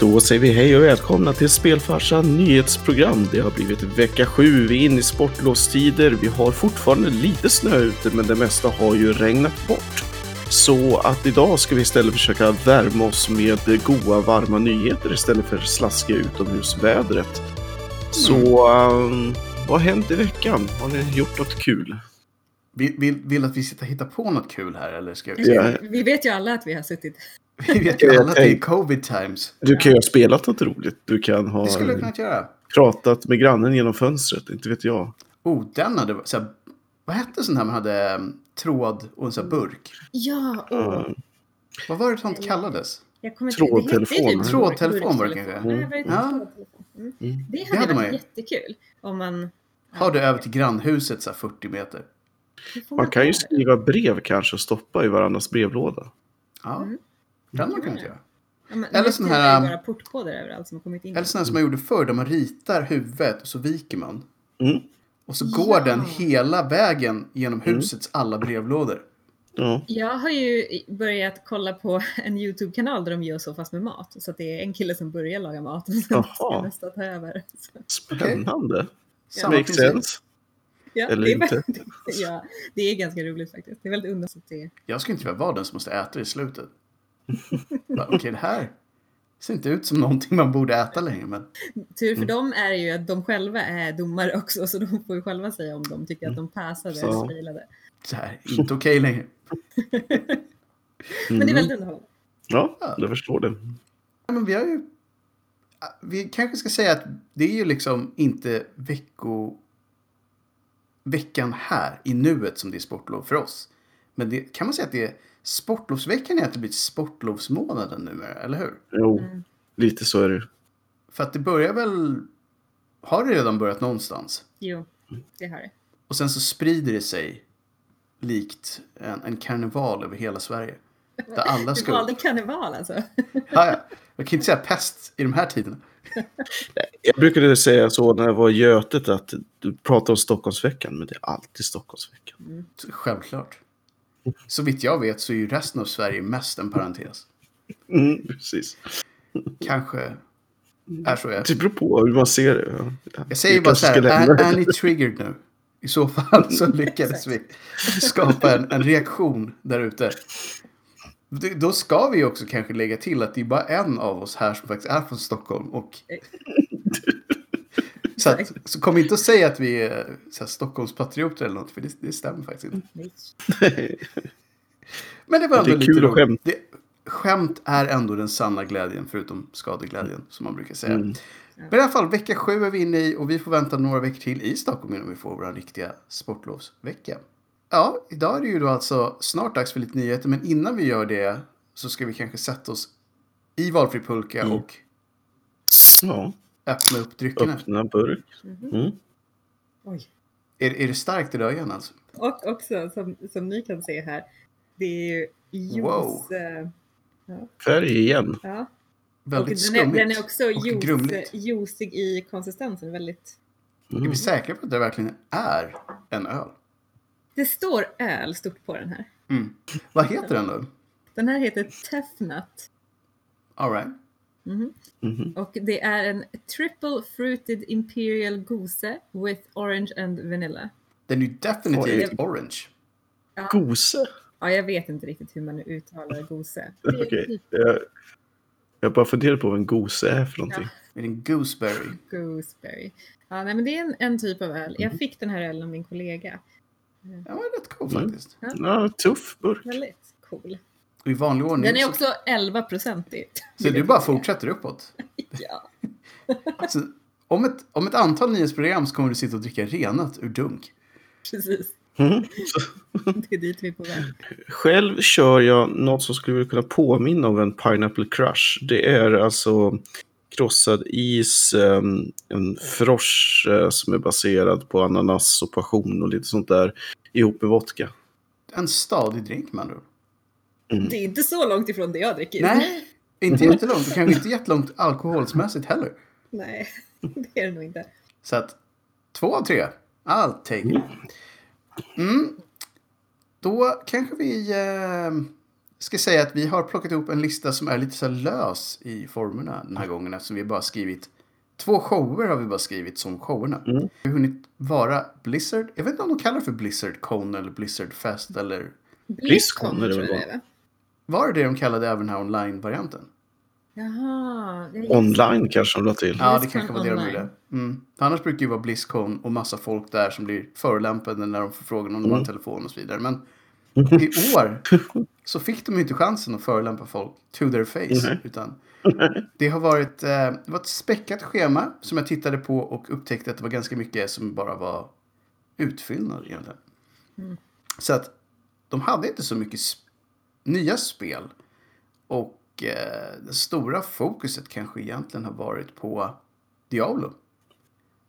Då säger vi hej och välkomna till Spelfarsan nyhetsprogram. Det har blivit vecka sju, vi är inne i sportlovstider. Vi har fortfarande lite snö ute men det mesta har ju regnat bort. Så att idag ska vi istället försöka värma oss med goa varma nyheter istället för slaskiga utomhusvädret. Så um, vad har hänt i veckan? Har ni gjort något kul? Vill, vill, vill att vi sitter och hittar på något kul här eller ska vi? Ja. Vi vet ju alla att vi har suttit. Vi vet ju alla att det är covid times. Du kan ju ha spelat något roligt. Du kan ha Det skulle jag kunnat göra. pratat med grannen genom fönstret, inte vet jag. Oh, den hade så här, Vad hette sån här man hade um, tråd och en sån här burk? Ja. Uh, Vad var det sånt kallades? Jag kommer inte- Trådtelefon. det typ Trådtelefon var det kanske. Det inte Ja. Mm. Mm. Det hade, varit jättekul. Om man... Har du över till grannhuset så här 40 meter? Man kan ju skriva brev kanske och stoppa i varandras brevlåda. Ja, Mm. Det hade man Ja. kunnat göra. Ja, men Eller sån här, um, bara portkoder överallt som har kommit in. Eller sån här som man gjorde förr där man ritar huvudet och så viker man. Mm. Och så går Ja. den hela vägen genom Mm. husets alla brevlådor. Ja. Jag har ju börjat kolla på en YouTube-kanal där de gör så fast med mat. Så att det är en kille som börjar laga mat och sen ska nästa ta över. Så, Spännande. Samma Makes sense. ja, Eller det är, inte. ja, det är ganska roligt faktiskt. Det är väldigt Det Jag skulle inte vilja vara den som måste äta i slutet. Okej, det här ser inte ut som någonting man borde äta längre. Men Tur Mm. för dem är ju att de själva är domare också, så de får ju själva säga om de tycker att de passade Så. eller failade. så här, inte okej längre. Men det är Mm. väldigt underhållande. Ja, jag förstår det. Ja, men vi har ju... Vi kanske ska säga att det är ju liksom inte vecko... veckan här i nuet som det är sportlov för oss. Men det kan man säga att det är sportlovsveckan är att det blivit sportlovsmånaden numera, eller hur? Jo, Mm. lite så är det. För att det börjar väl... Har det redan börjat någonstans? Jo, det har det. Och sen så sprider det sig likt en, en karneval över hela Sverige. Där alla Du ska valde upp. karneval alltså. Ja, ja. Jag kan inte säga pest i de här tiderna. Jag brukade säga så när jag var i Götet att du pratar om Stockholmsveckan, men det är alltid Stockholmsveckan. Så Självklart. Så vitt jag vet så är ju resten av Sverige mest en parentes. Mm, precis. Kanske är så jag... Det beror på hur man ser det. Ja. Jag säger Vi bara så här, är, är ni triggered nu? I så fall så lyckades vi skapa en, en reaktion där ute. Då ska vi också kanske lägga till att det är bara en av oss här som faktiskt är från Stockholm. Och så, att, så kom inte att säga att vi är så här, Stockholmspatrioter eller något, för det, det stämmer faktiskt inte. Nej. Men det var Det ändå är lite kul roligt. skämta. Det, skämt är ändå den sanna glädjen, förutom skadeglädjen, som man brukar säga. Mm. Men i alla fall, vecka sju är vi inne i och vi får vänta några veckor till i Stockholm innan vi får vår riktiga sportlovsvecka. Ja, idag är det ju då alltså snart dags för lite nyheter, men innan vi gör det så ska vi kanske sätta oss i valfri pulka Mm. och Ja, öppna upp dryckerna. öppna burk. Mm. Oj. Är, är det starkt i ögat alltså? Och också, som, som ni kan se här, det är ju juice. Wow. eh, Färg igen. Ja. Och Väldigt den är, skummigt. den är också juice, grumligt. juicig i konsistensen. Väldigt... Är Mm. vi säkra på att det verkligen är en öl? Det står öl stort på den här. Mm. Vad heter den då? Den här heter Tefnut. All right. Mhm. Mhm. Och det är en triple fruited imperial goose with orange and vanilla. Den är ju definitivt Oj. orange. Gose. Ja, jag vet inte riktigt hur man uttalar gose. Okej. Jag, jag bara funderar på vad en gose är för någonting. Är det en gooseberry? Gooseberry. Ja, nej, men det är en, en typ av öl. Jag fick den här ölen av min kollega. Den var rätt cool Mm. faktiskt. Ja, tuff burk. Väldigt cool. Och i vanlig ordning Den är så, också 11 procentig. så du bara fortsätter uppåt. Ja. Så om, ett, om ett antal nyhetsprogram så kommer du sitta och dricka renat ur dunk. Precis. Mm. Det är dit vi är på väg. Själv kör jag något som skulle kunna påminna om en Pineapple Crush. Det är alltså krossad is, em, en frosch eh, som är baserad på ananas och passion och lite sånt där ihop med vodka. En stadig drink med andra. Det är inte så långt ifrån det jag dricker. Nej, inte jättelångt. Och kanske inte jättelångt alkoholsmässigt heller. Nej, det är det nog inte. Så att två av tre. Take it. Mm. Då kanske vi eh, ska säga att vi har plockat ihop en lista som är lite så lös i formerna den här gången eftersom vi bara skrivit Två shower har vi bara skrivit som showerna. Mm. Vi har hunnit vara Blizzard. Jag vet inte om de kallar det för Blizzard Con eller Blizzard Fest eller Blizzcon är det tror väl jag det är, va? Var det det de kallade även den här online-varianten? Jaha. Online kanske de la till. Ja, det kanske var det de gjorde. Mm. Annars brukar det ju vara Blizzcon och massa folk där som blir förolämpade när de får frågan om de har en Mm. telefon och så vidare. Men i år så fick de inte chansen att förolämpa folk to their face. Nej. Utan det har varit, eh, det var ett späckat schema som jag tittade på och upptäckte att det var ganska mycket som bara var utfyllnad egentligen. Mm. Så att de hade inte så mycket nya spel. Och eh, det stora fokuset kanske egentligen har varit på Diablo.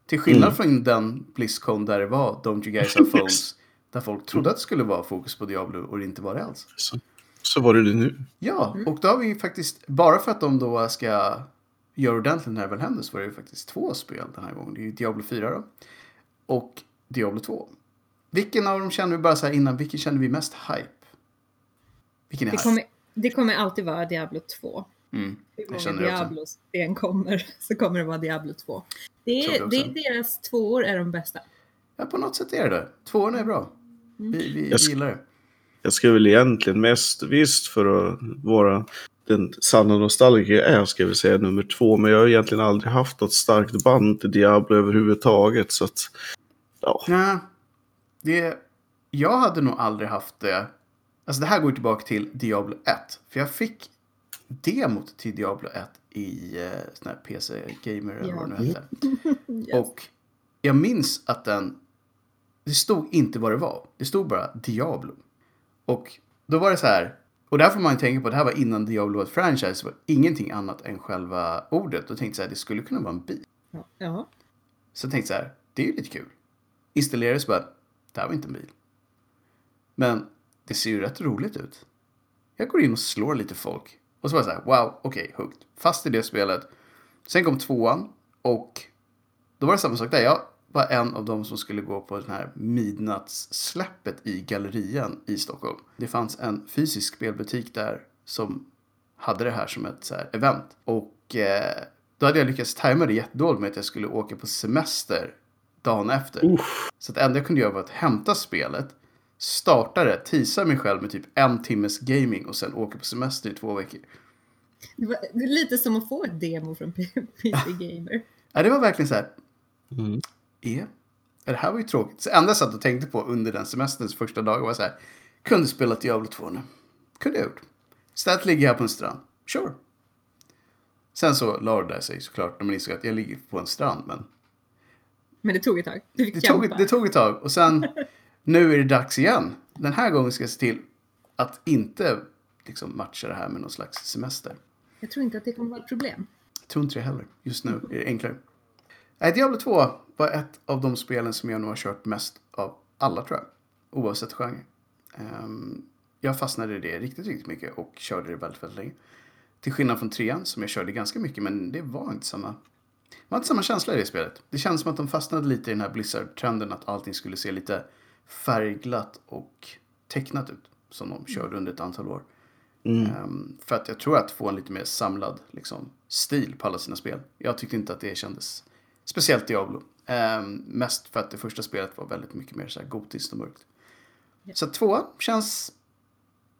Till skillnad Mm. från den Blizzcon där det var Don't you guys have phones. där folk trodde att det skulle vara fokus på Diablo och det inte var det alls. Så, så var det det nu. Ja, och då har vi faktiskt, bara för att de då ska göra ordentligt när det väl händer så var det ju faktiskt två spel den här gången. Det är ju Diablo 4 då. Och Diablo 2. Vilken av dem känner vi bara så här innan, vilken känner vi mest hype? Vilken är Det kommer, det kommer alltid vara Diablo 2. Mm. Hur många känner det också. Diablos det än kommer så kommer det vara Diablo 2. Det är, det är deras tvåor är de bästa. Ja, på något sätt är det det. Tvåan är bra. Mm. Vi, vi Jag gillar det. Jag ska väl egentligen mest, visst för att vara den sanna nostalgiker jag är, ska väl säga nummer två. Men jag har egentligen aldrig haft något starkt band till Diablo överhuvudtaget. Så att, ja. Nej, det, jag hade nog aldrig haft det. Alltså det här går tillbaka till Diablo 1. För jag fick demot till Diablo 1 i eh, sån här PC Gamer eller vad det nu hette. Yes. Och jag minns att den... Det stod inte vad det var. Det stod bara Diablo. Och då var det så här. Och där får man ju tänka på, det här var innan Diablo var ett franchise. Det var ingenting annat än själva ordet. Då tänkte jag så här, det skulle kunna vara en bil. Ja. ja. Så jag tänkte så här, det är ju lite kul. Installerades bara, det här var inte en bil. Men det ser ju rätt roligt ut. Jag går in och slår lite folk. Och så var jag så här, wow, okej, hooked. Fast i det spelet. Sen kom tvåan och då var det samma sak där. Jag var en av dem som skulle gå på den här midnattssläppet i Gallerian i Stockholm. Det fanns en fysisk spelbutik där som hade det här som ett så här event. Och eh, då hade jag lyckats tajma det jättedåligt med att jag skulle åka på semester dagen efter. Så att det enda jag kunde göra var att hämta spelet, starta det, tisa mig själv med typ en timmes gaming och sen åka på semester i två veckor. Det var det är lite som att få ett demo från PC Gamer. Ja, det var verkligen så här, Mm. E? Det här var ju tråkigt. Så det enda jag satt och tänkte på under den semesterns första dagar var så här. Kunde spela Diablo 2 nu. Kunde jag gjort. Istället ligger jag på en strand. Sure. Sen så la det sig såklart när man insåg att jag ligger på en strand. Men Men det tog ett tag. Det tog, det tog ett tag. Och sen nu är det dags igen. Den här gången ska jag se till att inte liksom matcha det här med någon slags semester. Jag tror inte att det kommer vara ett problem. Jag tror inte det heller. Just nu är det enklare. Nej, Diablo 2 var ett av de spelen som jag nog har kört mest av alla tror jag. Oavsett genre. Ehm, jag fastnade i det riktigt, riktigt mycket och körde det väldigt, väldigt länge. Till skillnad från trean som jag körde ganska mycket men det var inte samma. Det var inte samma känsla i det spelet. Det kändes som att de fastnade lite i den här Blizzard-trenden att allting skulle se lite färgglatt och tecknat ut. Som de körde under ett antal år. Mm. Ehm, för att jag tror att få en lite mer samlad liksom, stil på alla sina spel. Jag tyckte inte att det kändes speciellt Diablo. Ehm, mest för att det första spelet var väldigt mycket mer så här gotiskt och mörkt. Ja. Så tvåan känns,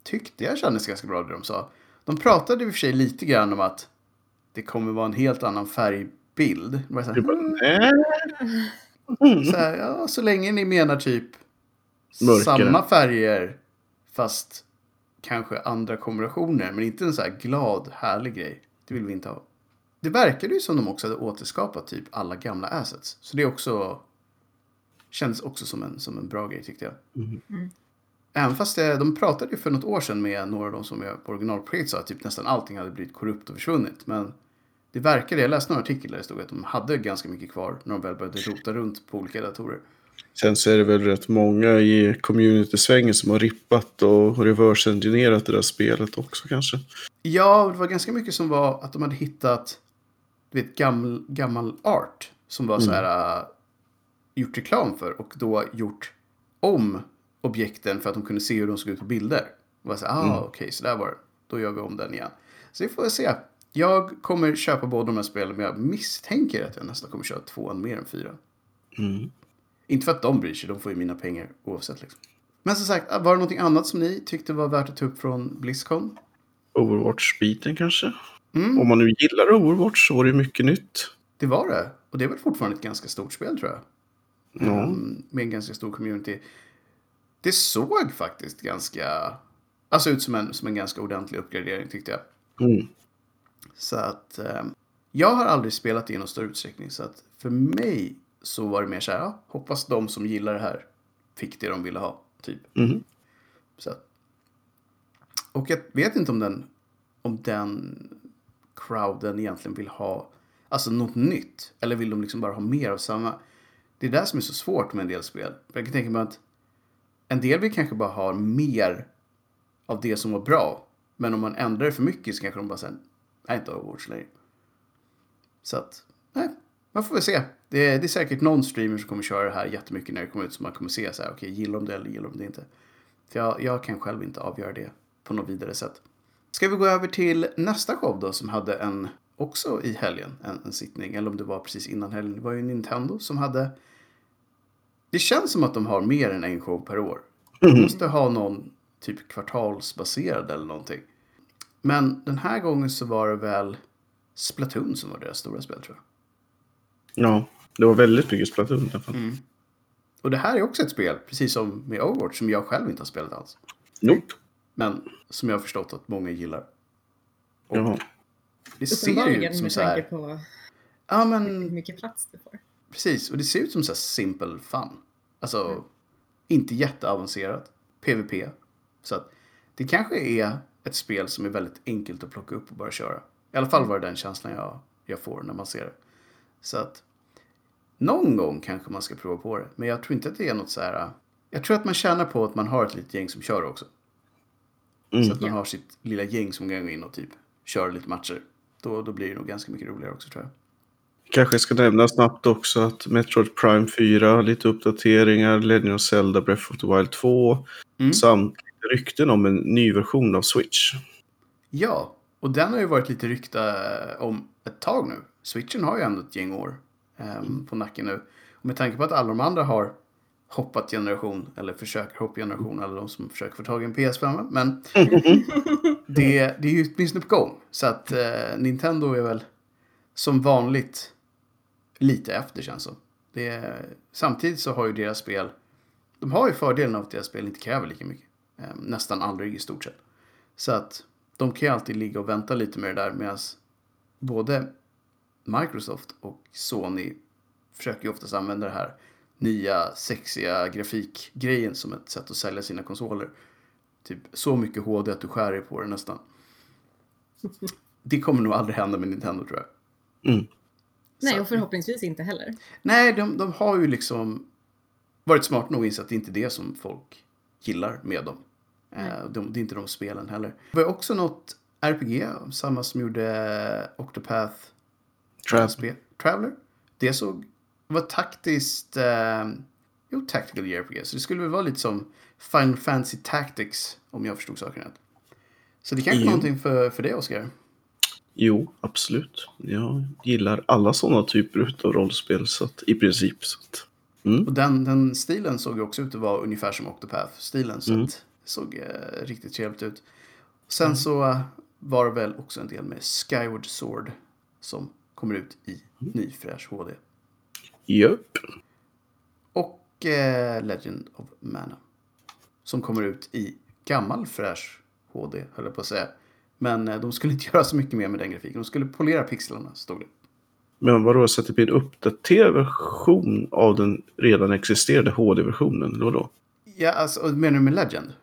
tyckte jag kändes ganska bra det de sa. De pratade i och för sig lite grann om att det kommer vara en helt annan färgbild. Så här, "Mm." så, här, ja, så länge ni menar typ Mörkare. samma färger fast kanske andra kombinationer. Men inte en så här glad, härlig grej. Det vill vi inte ha. Det verkade ju som de också hade återskapat typ alla gamla assets. Så det är också kändes också som en, som en bra grej tyckte jag. Mm. Även fast det, de pratade ju för något år sedan med några av de som är på originalprojekt sa att typ nästan allting hade blivit korrupt och försvunnit. Men det verkade, jag läste några artiklar där det stod att de hade ganska mycket kvar när de väl började rota runt på olika datorer. Sen så är det väl rätt många i community-svängen som har rippat och reverse-engineerat det där spelet också kanske. Ja, det var ganska mycket som var att de hade hittat du vet, gammal, gammal art som var så här äh, gjort reklam för och då gjort om objekten för att de kunde se hur de såg ut på bilder. Och bara så, ah, Mm. okej, så där var det. Då gör vi om den igen. Så vi får se. Jag kommer köpa båda de här spelen, men jag misstänker att jag nästan kommer köra tvåan mer än fyra. Mm. Inte för att de bryr sig, de får ju mina pengar oavsett. Liksom. Men som sagt, var det någonting annat som ni tyckte var värt att ta upp från Blizzcon? Overwatch-biten kanske? Mm, Om man nu gillar Overwatch så var det mycket nytt. det var det. Och det är väl fortfarande ett ganska stort spel tror jag. Ja. Mm, med en ganska stor community. Det såg faktiskt ganska... Alltså ut som en, som en ganska ordentlig uppgradering tyckte jag. Mm. Så att... Eh, jag har aldrig spelat det i någon större utsträckning. Så att för mig så var det mer så här, ja, hoppas de som gillar det här fick det de ville ha. Typ. Mm. Så och jag vet inte om den, om den crowden egentligen vill ha alltså något nytt. Eller vill de liksom bara ha mer av samma. Det är det som är så svårt med en del spel. För jag kan tänka mig att en del vill kanske bara ha mer av det som var bra. Men om man ändrar det för mycket så kanske de bara säger nej inte Overwatch längre. Så att, nej, man får väl se. Det är, det är säkert någon streamer som kommer köra det här jättemycket när det kommer ut. Så man kommer se så här, okej, gillar de det eller gillar de det inte? För jag, jag kan själv inte avgöra det på något vidare sätt. Ska vi gå över till nästa show då som hade en, också i helgen, en, en sittning. Eller om det var precis innan helgen. Det var ju Nintendo som hade... Det känns som att de har mer än en show per år. De måste ha någon typ kvartalsbaserad eller någonting. Men den här gången så var det väl Splatoon som var deras stora spel tror jag. Ja, det var väldigt mycket Splatoon i alla fall. Mm. Och det här är också ett spel, precis som med Overwatch, som jag själv inte har spelat alls. Nope. Men som jag har förstått att många gillar. Och Jaha. det ser ju ut som så här... på Ja, hur men mycket plats det får. precis. Och det ser ut som så här simple fun. Alltså, inte jätteavancerat. PVP. Så att det kanske är ett spel som är väldigt enkelt att plocka upp och bara köra. I alla fall var det den känslan jag, jag får när man ser det. Så att någon gång kanske man ska prova på det. Men jag tror inte att det är något så här... Jag tror att man tjänar på att man har ett litet gäng som kör också. Så Mm. att man Ja. har sitt lilla gäng som kan gå in och typ köra lite matcher. Då, då blir det nog ganska mycket roligare också tror jag. Kanske ska nämna snabbt också att Metroid Prime 4, lite uppdateringar, Legend of Zelda Breath of the Wild 2 Mm. samt rykten om en ny version av Switch. Ja, och den har ju varit lite rykta om ett tag nu. Switchen har ju ändå ett gäng år ehm, på nacken nu. Och med tanke på att alla de andra har hoppat generation, eller försöker hoppa generation, eller de som försöker få tag i en PS5. Men det, det är ju åtminstone på gång. Så att eh, Nintendo är väl som vanligt lite efter känns som. det. är- Samtidigt så har ju deras spel, de har ju fördelen av att deras spel inte kräver lika mycket. Ehm, nästan aldrig i stort sett. Så att de kan ju alltid ligga och vänta lite med det där medan både Microsoft och Sony försöker ju oftast använda det här nya sexiga grafikgrejen som ett sätt att sälja sina konsoler. Typ så mycket HD att du skär dig på det nästan. Det kommer nog aldrig hända med Nintendo tror jag. Mm. Nej, och förhoppningsvis inte heller. Nej, de, de har ju liksom varit smart nog att inse att det inte är det som folk gillar med dem. Eh, de, det är inte de spelen heller. Det var också något RPG, samma som gjorde Octopath Tra- spel, Traveler. Det såg, var taktiskt, eh, jo, tactical JRPG. Så det skulle väl vara lite som Final Fantasy Tactics, om jag förstod saken rätt. Så det kanske är Jo. någonting för, för det, Oskar. Jo, absolut. Jag gillar alla sådana typer av rollspel så att, i princip. Så att, mm. Och den, den stilen såg ju också ut att vara ungefär som Octopath-stilen. Så Mm. att det såg eh, riktigt trevligt ut. Sen så eh, var det väl också en del med Skyward Sword som kommer ut i ny fräsch HD. Japp. Och eh, Legend of Mana. Som kommer ut i gammal fräsch HD, höll jag på att säga. Men eh, de skulle inte göra så mycket mer med den grafiken. De skulle polera pixlarna, stod det. Men vadå, så att det blir en uppdaterad version av den redan existerande HD-versionen? Eller vadå? Ja, alltså, menar du med Legend?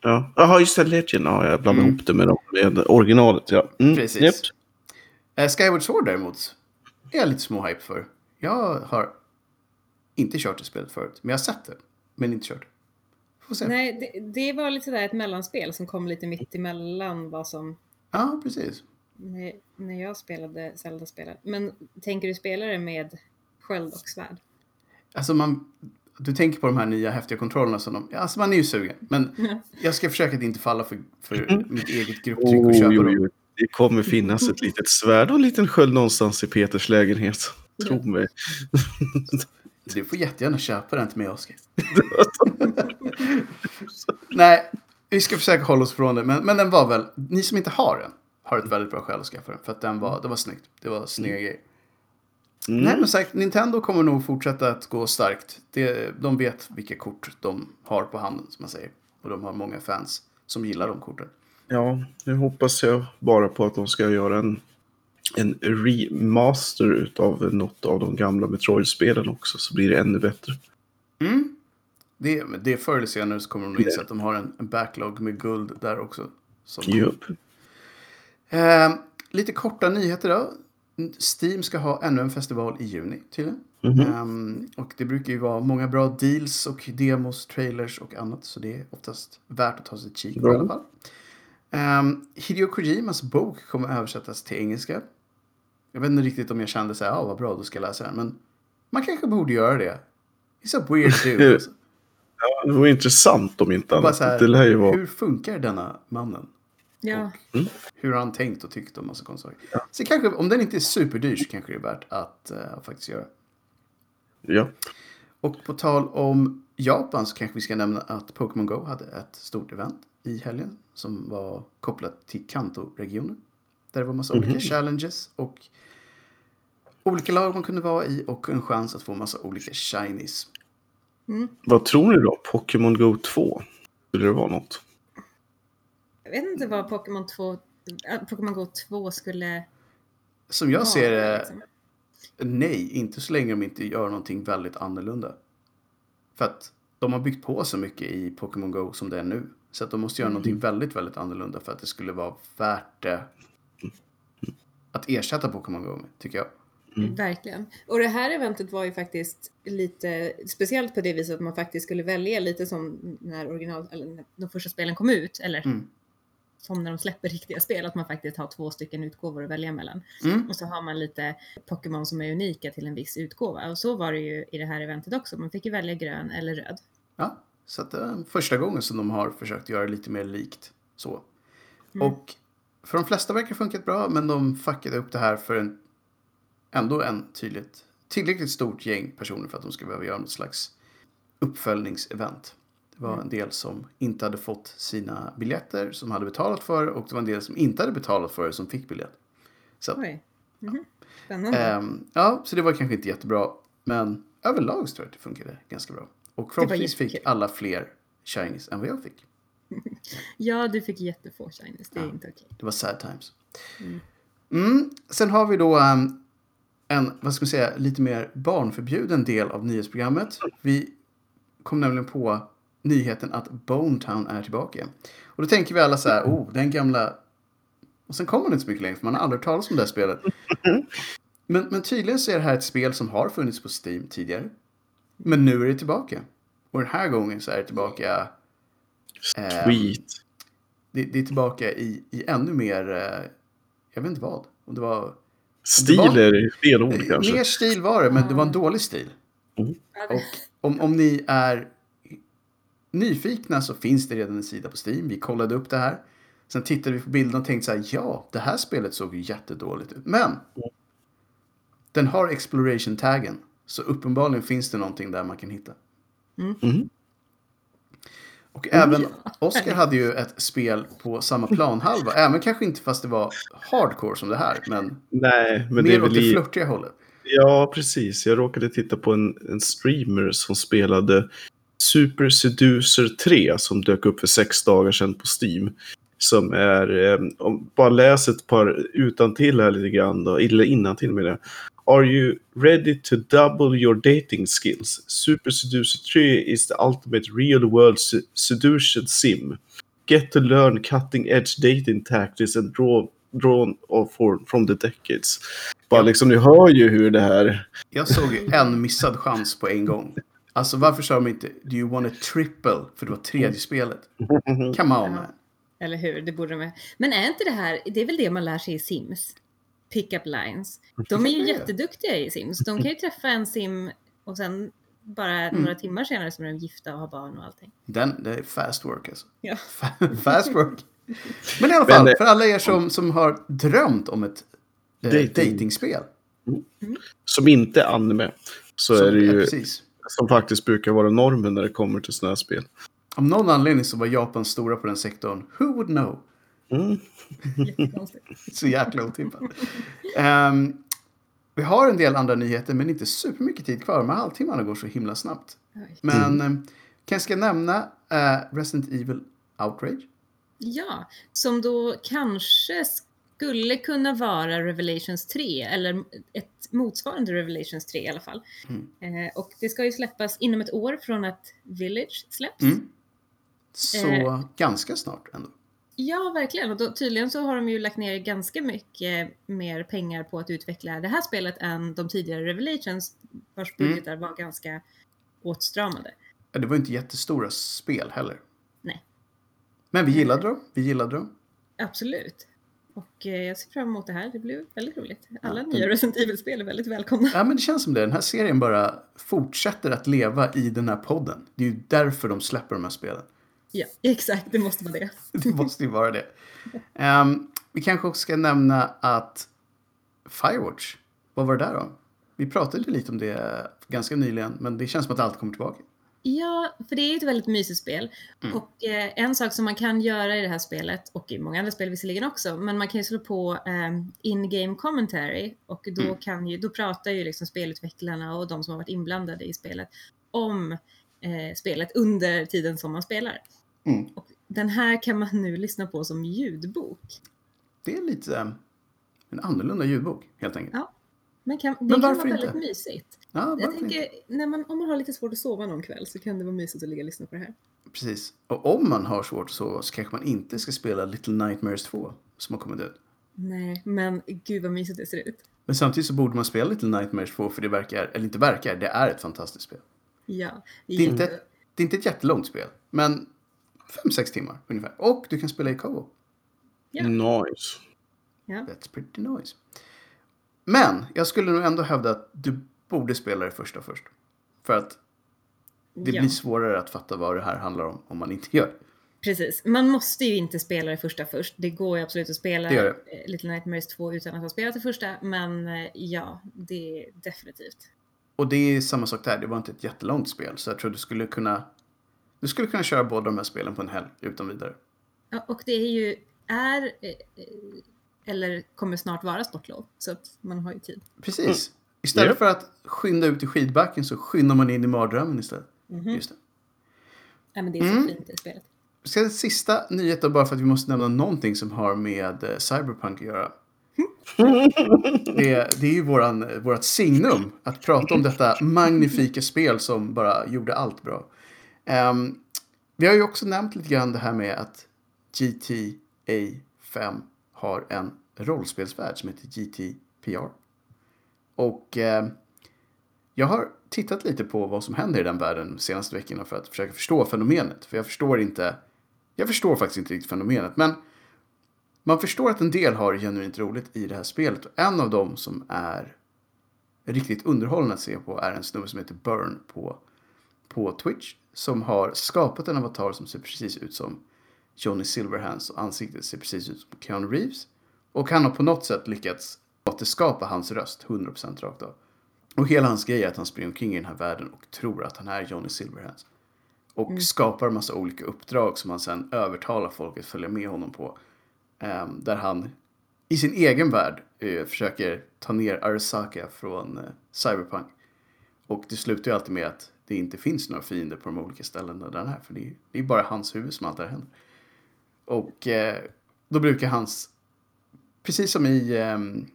Ja, Jaha, just det, Legend. Ja, jag blandar Mm. ihop det med, dem- med originalet. Ja. Mm, Precis. japp. Eh, Skyward Sword däremot är jag lite små hype för. Jag har inte kört det spelet förut, men jag har sett det. Men inte kört. Får se. Nej, det, det var lite sådär ett mellanspel som kom lite mitt emellan vad som Ja, precis. när, när jag spelade Zelda-spelet. Men tänker du spela det med sköld och svärd? Alltså man... du tänker på de här nya häftiga kontrollerna som de... Alltså man är ju sugen. Men Ja. jag ska försöka att inte falla för, för Mm. mitt eget grupptryck och Oh, köpa jo, dem. Det kommer finnas ett litet svärd och en liten sköld någonstans i Peters lägenhet. Tro mig. Du får jättegärna köpa den till mig, Oskar. Nej, vi ska försöka hålla oss från det. Men, men den var väl... Ni som inte har den har ett väldigt bra skäl att skaffa den. För att den var, det var snyggt. Det var snygga grejer. Mm. Nej, men säkert, Nintendo kommer nog fortsätta att gå starkt. Det, de vet vilka kort de har på handen, som man säger. Och de har många fans som gillar de korten. Ja, nu hoppas jag bara på att de ska göra en, en remaster utav något av de gamla Metroid-spelen också, så blir det ännu bättre. Mm. Det, det förr eller senare så kommer de nog inse att de har en, en backlog med guld där också. Jupp. Eh, lite korta nyheter då. Steam ska ha ännu en festival i juni tydligen. Mhm. Ehm, och det brukar ju vara många bra deals och demos, trailers och annat. Så det är oftast värt att ta sig ett kik på i alla fall. Um, Hideo Kojimas bok kommer översättas till engelska. Jag vet inte riktigt om jag kände så här, ja vad bra, då ska jag läsa den. Men man kanske borde göra det. He's a weird dude. alltså. Det vore intressant om inte annat. här, det vara... Hur funkar denna mannen? Ja. Hur har han tänkt och tyckt om massa konstiga saker? Så kanske, om den inte är superdyr så kanske det är värt att eh, faktiskt göra. Ja. Och på tal om Japan så kanske vi ska nämna att Pokémon Go hade ett stort event i helgen som var kopplat till Kanto-regionen. Där det var massa olika challenges och olika lag man kunde vara i och en chans att få massa olika shinies. Vad tror ni då? Pokémon Go 2? Skulle det vara något? Jag vet inte vad Pokémon 2, äh, Pokémon Go 2 skulle Som jag ser vara, det, liksom. nej, inte så länge de inte gör någonting väldigt annorlunda. För att de har byggt på så mycket i Pokémon Go som det är nu. Så att de måste göra någonting väldigt, väldigt annorlunda för att det skulle vara värt det att ersätta Pokémon Go med, tycker jag. Verkligen. Och det här eventet var ju faktiskt lite speciellt på det viset att man faktiskt skulle välja lite som när original, eller när de första spelen kom ut, eller Mm. som när de släpper riktiga spel, att man faktiskt har två stycken utgåvor att välja mellan. Mm. Och så har man lite Pokémon som är unika till en viss utgåva. Och så var det ju i det här eventet också. Man fick ju välja grön eller röd. Ja, så att det är första gången som de har försökt göra lite mer likt så. Mm. Och för de flesta verkar det funkat bra, men de fuckade upp det här för en, ändå en tydligt, tillräckligt stort gäng personer för att de ska behöva göra något slags uppföljningsevent. Det var en del som inte hade fått sina biljetter, som hade betalat för det, och det var en del som inte hade betalat för det, som fick biljett. Så, Oj. Mhm. Spännande. ehm, ja, så det var kanske inte jättebra, men överlag tror jag att det funkade ganska bra. Och förhoppningsvis fick alla fler shinies än vad jag fick. Ja, du fick jättefå shinies. Det är Ja. inte okej. Det var sad times. Mm. Sen har vi då um, en, vad ska man säga, lite mer barnförbjuden del av nyhetsprogrammet. Vi kom nämligen på nyheten att Bone Town är tillbaka. Och då tänker vi alla så här, oh, den gamla... Och sen kommer det inte så mycket längre, för man har aldrig talas om det här spelet. Men, men tydligen så är det här ett spel som har funnits på Steam tidigare. Men nu är det tillbaka. Och den här gången så är det tillbaka... Sweet. det, det är tillbaka i, i ännu mer, eh, jag vet inte vad. Om det var, Stil var- är fel ord kanske. mer stil var det, men det var en dålig stil. Det- Och om, om ni är nyfikna så finns det redan en sida på Steam. Vi kollade upp det här. Sen tittade vi på bilden och tänkte så här, ja, det här spelet såg ju jättedåligt ut. Men den har exploration-taggen. Så uppenbarligen finns det någonting där man kan hitta. Mhm. Och även Oscar hade ju ett spel på samma planhalva. Även kanske inte fast det var hardcore som det här. Men, Nej, men det mer är åt väl det i... flörtiga hållet. Ja, precis. Jag råkade titta på en, en streamer som spelade Super Seducer 3 som dök upp för sex dagar sedan på Steam. Som är, eh, om bara läs ett par utantill här lite grann då, eller innantill med det. Are you ready to double your dating skills? Super Seducer 3 is the ultimate real world se- seduction sim. Get to learn cutting edge dating tactics and draw, drawn for, from the decades. Bara liksom, ni hör ju hur det här... Jag såg ju en missad chans på en gång. Alltså varför sa de inte Do you want a triple? För det var tredje spelet. Come on man. Eller hur, det borde de Men är inte det här, det är väl det man lär sig i Sims? Pickup lines. De är ju Ja. jätteduktiga i Sims. De kan ju träffa en sim och sen bara Mm. några timmar senare så är de gifta och har barn och allting. Den, det är fast work alltså. Ja. fast work. Men i alla fall, för alla er som, som har drömt om ett eh, Dating. datingspel. Som inte är anime. Så som- är det ja, ju precis. som faktiskt brukar vara normen när det kommer till sådana här spel. Om någon anledning så var Japan stora på den sektorn. Who would know? Mm. Så jäkla otippat. Ehm, vi har en del andra nyheter men inte supermycket tid kvar. De här halvtimmarna går så himla snabbt. Men mm. kanske ska nämna eh, Resident Evil Outrage. Ja, som då kanske skulle kunna vara Revelations 3 eller ett motsvarande Revelations 3 i alla fall. Mm. Eh, och det ska ju släppas inom ett år från att Village släpps. Mm. Så Eh. ganska snart ändå. Ja, verkligen. Och då, tydligen så har de ju lagt ner ganska mycket mer pengar på att utveckla det här spelet än de tidigare Revelations vars Mm. budgetar var ganska åtstramade. Ja, Det var inte jättestora spel heller. Nej. Men vi gillade dem. Vi gillade dem. Absolut. Och eh, jag ser fram emot det här. Det blir väldigt roligt. Alla Ja, nya Resident Evil-spel är väldigt välkomna. Ja, men det känns som det. Den här serien bara fortsätter att leva i den här podden. Det är ju därför de släpper de här spelen. Ja, exakt. Det måste vara det. Det måste ju vara det. Ehm, vi kanske också ska nämna att Firewatch, vad var det där då? Vi pratade lite om det ganska nyligen, men det känns som att allt kommer tillbaka. Ja, för det är ju ett väldigt mysigt spel. Mm. Och eh, en sak som man kan göra i det här spelet, och i många andra spel visserligen också, men man kan ju slå på eh, in-game commentary och då, Mm. kan ju, då pratar ju liksom spelutvecklarna och de som har varit inblandade i spelet om eh, spelet under tiden som man spelar. Mm. Och den här kan man nu lyssna på som ljudbok. Det är lite eh, en annorlunda ljudbok, helt enkelt. Ja. Men, kan, det Men kan vara väldigt inte? mysigt. Ja, Jag tänker, inte? när man, om man har lite svårt att sova någon kväll så kan det vara mysigt att ligga och lyssna på det här. Precis. Och om man har svårt att sova så kanske man inte ska spela Little Nightmares 2, som har kommit ut. Nej, men gud vad mysigt det ser ut. Men samtidigt så borde man spela Little Nightmares 2 för det verkar, eller inte verkar, det är ett fantastiskt spel. Ja. Det är inte, det är inte ett jättelångt spel, men 5-6 timmar ungefär. Och du kan spela i co Ja. Nice. Ja. That's pretty nice. Men jag skulle nog ändå hävda att du borde spela det första först. För att det ja, blir svårare att fatta vad det här handlar om om man inte gör det. precis. Man måste ju inte spela det första först. Det går ju absolut att spela Det gör eh, Little Nightmares 2 utan att ha spelat det första, men eh, ja, det är definitivt. Och det är samma sak där, det var inte ett jättelångt spel. Så jag tror du skulle kunna du skulle kunna köra båda de här spelen på en helg utan vidare. Ja, och det är ju, är, eh, eller kommer snart vara sportlov, så att man har ju tid. Precis. Istället Ja. för att skynda ut i skidbacken så skyndar man in i mardrömmen istället. Mhm. Det. Ja, men det är så Mm. fint i spelet. Ska en sista nyhet då, bara för att vi måste nämna någonting som har med eh, Cyberpunk att göra. Det, det är ju våran, vårat signum att prata om detta magnifika spel som bara gjorde allt bra. Um, vi har ju också nämnt lite grann det här med att GTA 5 har en rollspelsvärld som heter GTPR. Och eh, jag har tittat lite på vad som händer i den världen de senaste veckorna för att försöka förstå fenomenet. För jag förstår inte, jag förstår faktiskt inte riktigt fenomenet. Men man förstår att en del har genuint roligt i det här spelet. Och en av dem som är riktigt underhållande att se på är en snubbe som heter Burn på, på Twitch. Som har skapat en avatar som ser precis ut som Johnny Silverhands och ansiktet ser precis ut som Keanu Reeves. Och han har på något sätt lyckats återskapa hans röst 100% rakt av. Och hela hans grej är att han springer omkring i den här världen och tror att han är Johnny Silverhands. Och skapar en massa olika uppdrag som han sen övertalar folk att följa med honom på. Ehm, där han i sin egen värld eh, försöker ta ner Arasaka från eh, Cyberpunk. Och det slutar ju alltid med att det inte finns några fiender på de olika ställena där han är. För det är, det är bara hans huvud som allt det här händer. Och eh, då brukar hans, precis som i, ehm,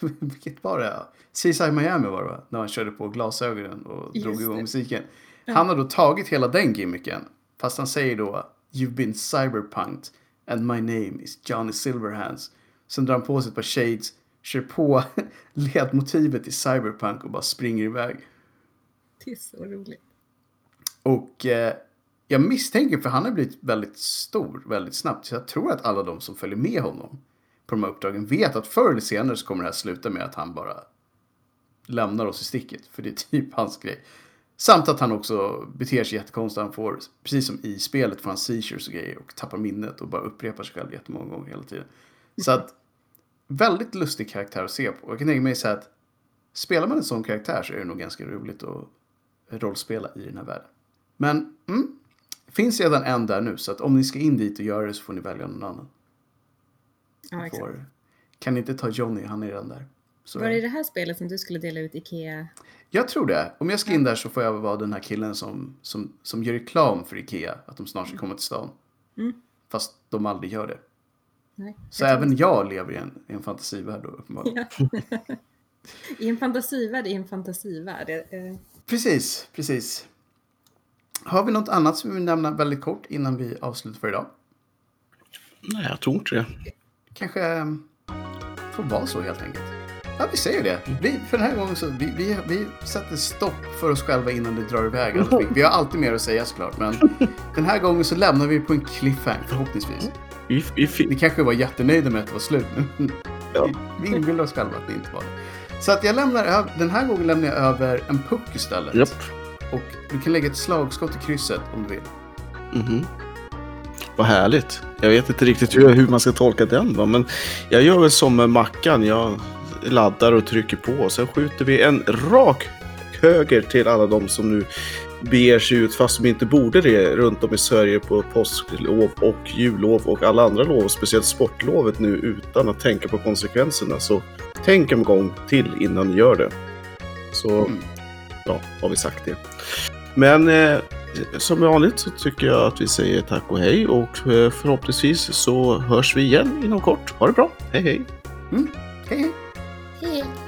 vilket var det? CSI Miami var det va? När han körde på glasögonen och Just drog igång det. musiken. Han har då tagit hela den gimmicken. Fast han säger då You've been cyberpunked and my name is Johnny Silverhands. Sen drar han på sig ett par shades, kör på ledmotivet i cyberpunk och bara springer iväg. Det är så roligt. Och eh, jag misstänker, för han har blivit väldigt stor väldigt snabbt. Så jag tror att alla de som följer med honom på de här uppdragen vet att förr eller senare så kommer det här sluta med att han bara lämnar oss i sticket. För det är typ hans grej. Samt att han också beter sig jättekonstigt. Han får, precis som i spelet, får han seizures och grejer och tappar minnet och bara upprepar sig själv jättemånga gånger hela tiden. Så att, väldigt lustig karaktär att se på. Jag kan tänka mig så här att spelar man en sån karaktär så är det nog ganska roligt att rollspela i den här världen. Men, mm, finns redan en där nu, så att om ni ska in dit och göra det så får ni välja någon annan. Ja, exakt. Får, kan ni inte ta Johnny, han är redan där. Så Var det i det här spelet som du skulle dela ut Ikea? Jag tror det. Om jag ska in där så får jag vara den här killen som, som, som gör reklam för Ikea. Att de snart ska komma till stan. Mm. Fast de aldrig gör det. Nej. Så jag även jag lever i en, i en fantasivärld då uppenbarligen. Ja. I en fantasivärld, i en fantasivärld. Eh, Precis, precis. Har vi något annat som vi vill nämna väldigt kort innan vi avslutar för idag? Nej, jag tror inte det. Kanske eh, får vara så helt enkelt. Ja, vi säger det. Vi, för den här gången så vi, vi, vi sätter stopp för oss själva innan det drar iväg. allting. Vi har alltid mer att säga såklart, men den här gången så lämnar vi på en cliffhanger förhoppningsvis. Vi, vi, Ni vi, kanske var jättenöjda med att det var slut, men Ja. vi, inbillar oss själva att det inte var det. Så att jag lämnar över, den här gången lämnar jag över en puck istället. japp. Och du kan lägga ett slagskott i krysset om du vill. Mhm. Vad härligt. Jag vet inte riktigt hur, hur man ska tolka den va? men jag gör väl som med Mackan. Jag laddar och trycker på sen skjuter vi en rak höger till alla de som nu beger sig ut fast de inte borde det runt om i Sverige på påsklov och jullov och alla andra lov, speciellt sportlovet nu utan att tänka på konsekvenserna. Så tänk en gång till innan ni gör det. Så Mm. ja, har vi sagt det. Men eh, som vanligt så tycker jag att vi säger tack och hej och eh, förhoppningsvis så hörs vi igen inom kort. Ha det bra. Hej hej! Hej hej! 谢谢。